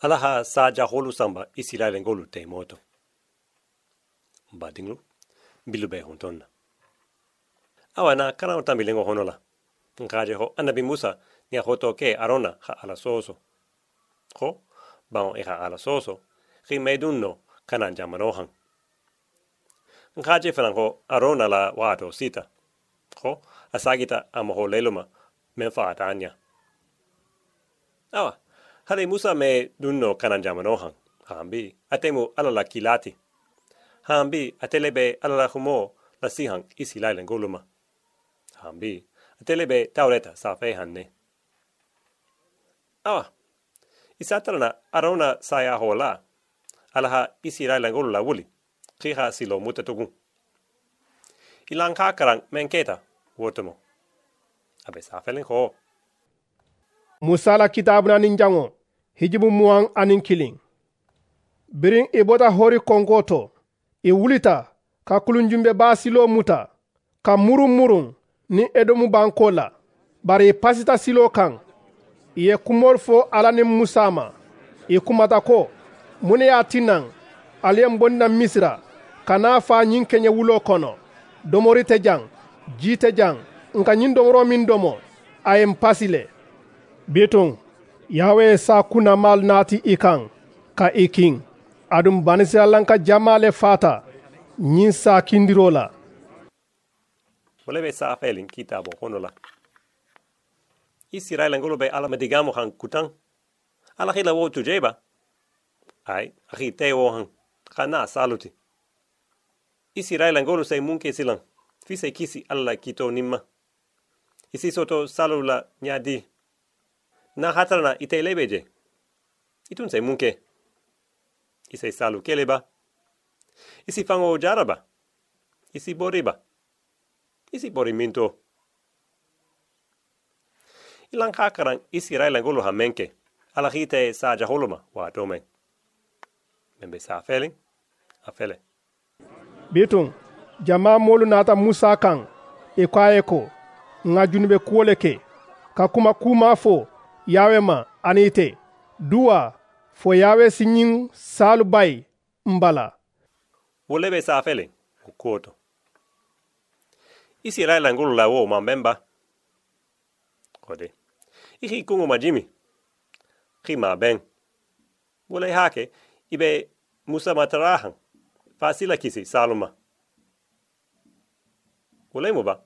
Alaha sa jaholu samba Israel ngolu te moto. Badinglu bilu be hontonna. Awa na kana o tambi lengo honola. Nkaje ho anabi Musa ni hoto ke arona ha ala soso. Ho, bao e ha ala soso, ki medunno kana jamanohan. Nkaje fanan ho arona la wato sita. Ho, asagita amaho leluma menfa atanya. Awa, hale Musa me dunno kana jamanohan. Hambi, atemu ala la kilati. Hambi, atelebe ala la humo la sihan isi lailen guluma. Hambi, atelebe taureta sa fehanne. Awa, isatarana arona saya hola. Alaha isi lailen gulula wuli. Kiha silo mutatugun. Ilang kakarang menketa, wotomo. Abe sa felen ho. musala kitabu nin jango hijibu muwan anin kilin birin i bota hori konko to wulita ka kulunjumbe basilo muta ka murun murun ni edomu banko la bari i pasita silo kan i ye kumol fo ala ni musa ma i kumata ko mun y'a tinnan ali ye n bonna misira ka n'a fa ɲin kenye wulo kono. Domori tɛ jan jan nka ɲin domoro min domo a ye pasi le yawe sa kuna mal nati ikan ka ikin adum banisialan ka jamale fata ɲin sa kindiro la Wale be sa felin kitabo honola. Israel ngolo be ala medigamo han kutan. Ala khila wo tujeba. Ai, akhi te wo han. Kana saluti. Israel ngolo se munke silan. Fise kisi alla kito nimma. Isi soto salula nyadi. Na hatrana ite lebeje. Itun se munke. Ise salu keleba. Isi fango jaraba. Isi boriba. Isi boriminto. Ilang kakaran isi railan ha menke. Ala hite sa jaholoma wa domen. Membe sa felin. afele fele. biton jama molu nata musa kan i ko a ye ko nka junube kuwole ke ka kuma kuma fo yawe ma ani ite duwa fo yawe si ɲin salu bai n bala Wole be sa felin. Kuoto. Isi railan gulu la wo ma memba. Kode. Ihi kungu ma jimi. Ki ma ben. Wole hake. Ibe musa matarahan. Fasila kisi saluma. Wole mo ba.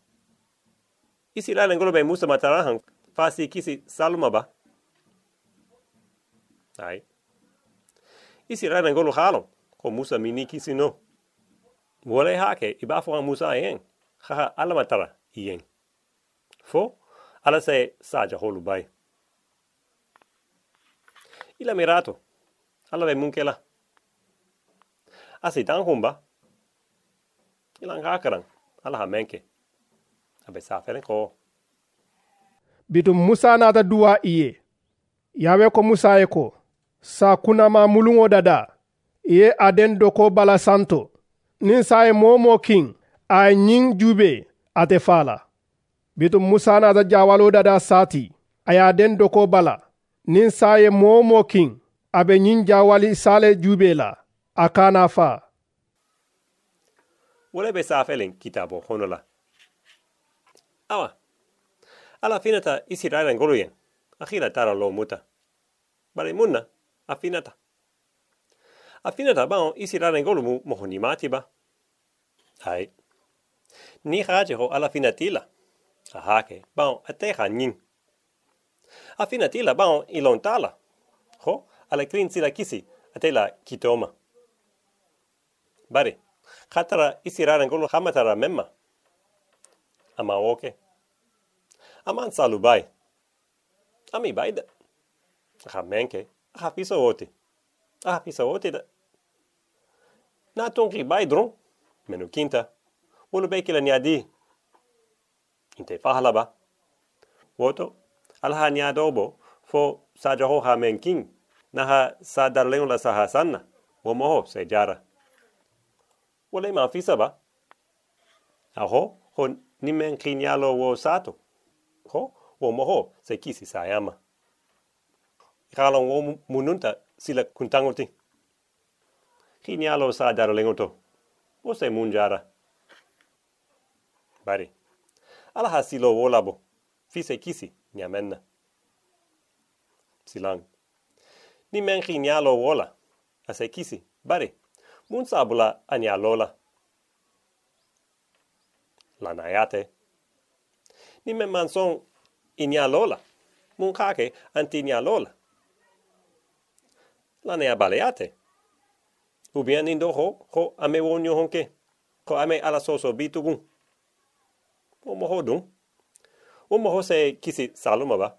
Isi railan gulu be musa matarahan. Fasi kisi saluma ba. Ai. Isi railan gulu halon. Ko musa mini kisi no. Wole hake iba fo musa yen. Haha ala matara yen. Fo ala se saja holu bai. Ila mirato. Ala be munkela. Asi tan humba. Ila ngakaran. Ala ha menke. Abe sa feren ko. Bitum musa nata duwa iye. Ye yawe ko musa ye ko sa kunama muluŋo dada. I ye a den doko bala santo. Nin sa ye moo kin a ɲin jube ate fala. Bitum musa nata jawalo dada sati a ye den doko bala. Nin sa ye moo kin a be ɲin jawali sale jube la a kana fa. Wole be sa felen kitabo hono la. Awa. Ala finata isi railan golu yen. Akira tara lo muta. Bale munna. Afinata. Afinata bao isi railan golu mu mohoni mati ba. Hai. Ni haje ho ala finatila. Ahake. Bao ateha nin. Afinatila bao ilontala. Ho ala krin sila kisi atela kitoma. Bare. Khatara isi railan golu hamatara memma. Ama oke. Aman salu bai. Ami bai da. Ha menke. Ha pisa ote. Ha pisa ote da. Na tonki bai dron. Menu kinta. Wolo be kila niadi. Inte fahala ba. Woto. Alha niadobo. Fo saja ho ha menkin. Na ha sa darleon la sa ha sanna. Womo ho se jara. Wole ma fisa ba. Aho. Ho nimen kinyalo wo sato. Ho. Womo ho se kisi sayama. Kalong wo mununta sila kuntangoti. Ki nyalo sa dara lengoto. O se munjara. Bari. Ala ha silo wolabo. Fise kisi nyamenna. Silang. Ni men ki nyalo wola. Ase kisi. Bari. Mun sabula anyalola. La Ni men manson inyalola. Mun kake anti nyalola la ne abaleate. Ubien indo ho, ho ame wonyo honke, ko ame ala soso bitugun. O moho dun. O moho se kisi saluma ba.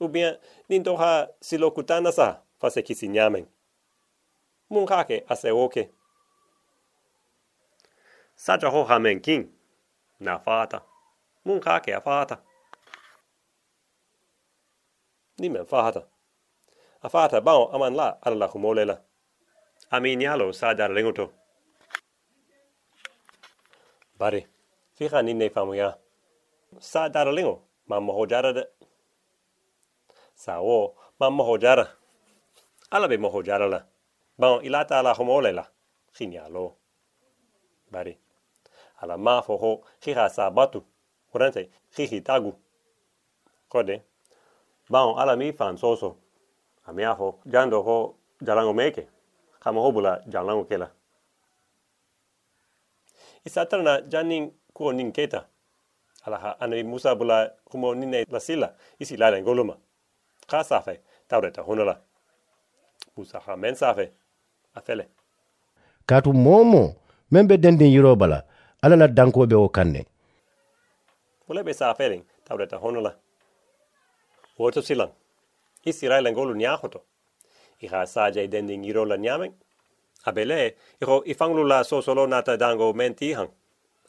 Ubien nindo ha silokutana sa, fa se kisi nyamen. Mun kake ase oke. Saja ho hamen king, na fata. Mun kake a fata. Nimen fata a fata bao aman la ala la humole la. A mi nyalo sa dar lengoto. Bari, fika ni ne famu ya. Sa dar lengo, ma moho jara de. Sa o, ma moho jara. Ala be moho jara la. Bao ilata ala humole la. Chinyalo. Bari. Ala ma foho, chiha sa batu. Urente, chihi tagu. Kode. Bao ala mi fan soso. Amia ho, jando ho jalango meke. Kama ho bula jalango kela. Isatara na janin kuo nin keta. Alaha ane musa bula kumo nine la sila. Isi lala ngoluma. Ka safe, taureta honala. Musa ha men safe. Afele. Katu momo, membe dendin yiro bala. Ala la danko be o kanne. Wale be safe taureta honala. Woto silang. isi la ngolu nyahoto. Iha saja i dending iro la nyameng. Abele, iro ifanglu la so solo nata dango menti hang.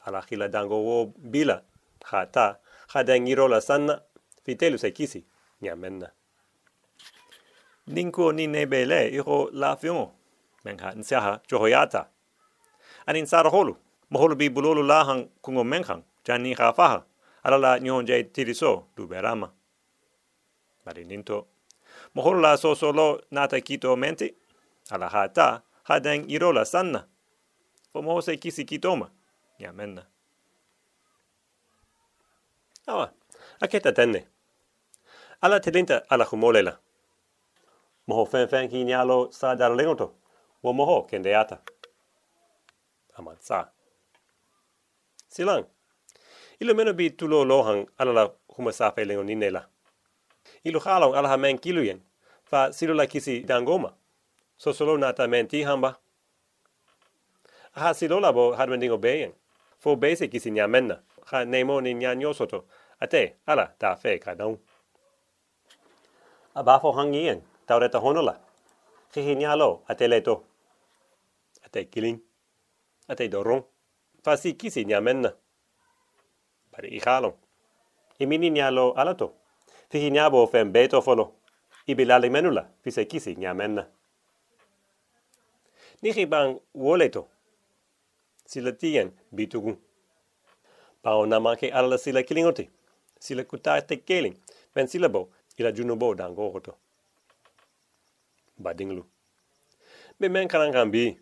Ala hila dango wo bila. Ha ta, ha deng iro la sanna. Fitelu se kisi, nyamenna. Ninko ni nebele iro la fiongo. Mengha nsiaha johoyata. Anin sara Moholu bi bulolu la kungo menghang. Jani ha faha. Ala la nyonje tiriso du berama. Mari ninto. Mohol la so solo nata kito mente ala hata hadeng irola sanna. Fo mo se kisi kitoma ya menna. Awa aketa tenne. Ala telinta ala humolela moho fen fen ki nyalo sa dar lengoto. Wo moho kende ata. Amat sa silang ilo meno bi tulo lohang ala la huma sa fe lengo ninela. Ilu halong ala men kiluyen fa silo la kisi dangoma. So solo nata men ti hamba ha silo la bo hadwendingo beyen fo base kisi nya menna. Ha nemo ni nya nyosoto ate ala ta fe ka dong. Aba fo hangien taureta honola khihi nya lo ate leto ate killing ate doron fa si kisi nya menna bari i halong imini nya lo alato fihi nyabo fem beto folo. Ibi lali menula, fise kisi nya menna. Bang woleto. Sila tien bitugun. Pao namake ala sila kilingoti. Sila kutate keling. Ben sila bo, ila junubo dango hoto. Badinglu. Be men karangan bi.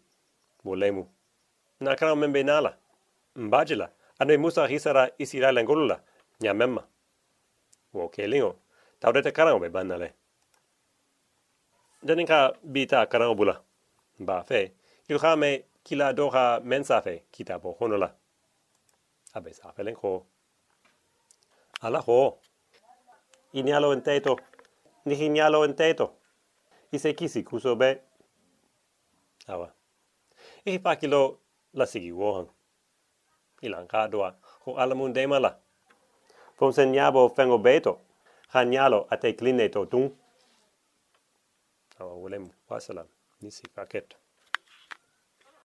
Wolemu. Na karang membe nala. Mbajila. Ane musa hisara isira lengolula. Nya memma. Wo kelingo. Tawde karango be banale janin ka bita karango bula. Ba fe. Il khame kila do ha mensa fe. Kita bo honola. Abe sa fe ala ho. Inialo enteto ni enteto ise kisi kuso be. Awa. Pa kilo la sigi wohan ilan ka doa ho alamun demala Fon sen nyabo fengo beto. Han nyalo ate kline to tung. Awa ulem wasalam. Nisi paket.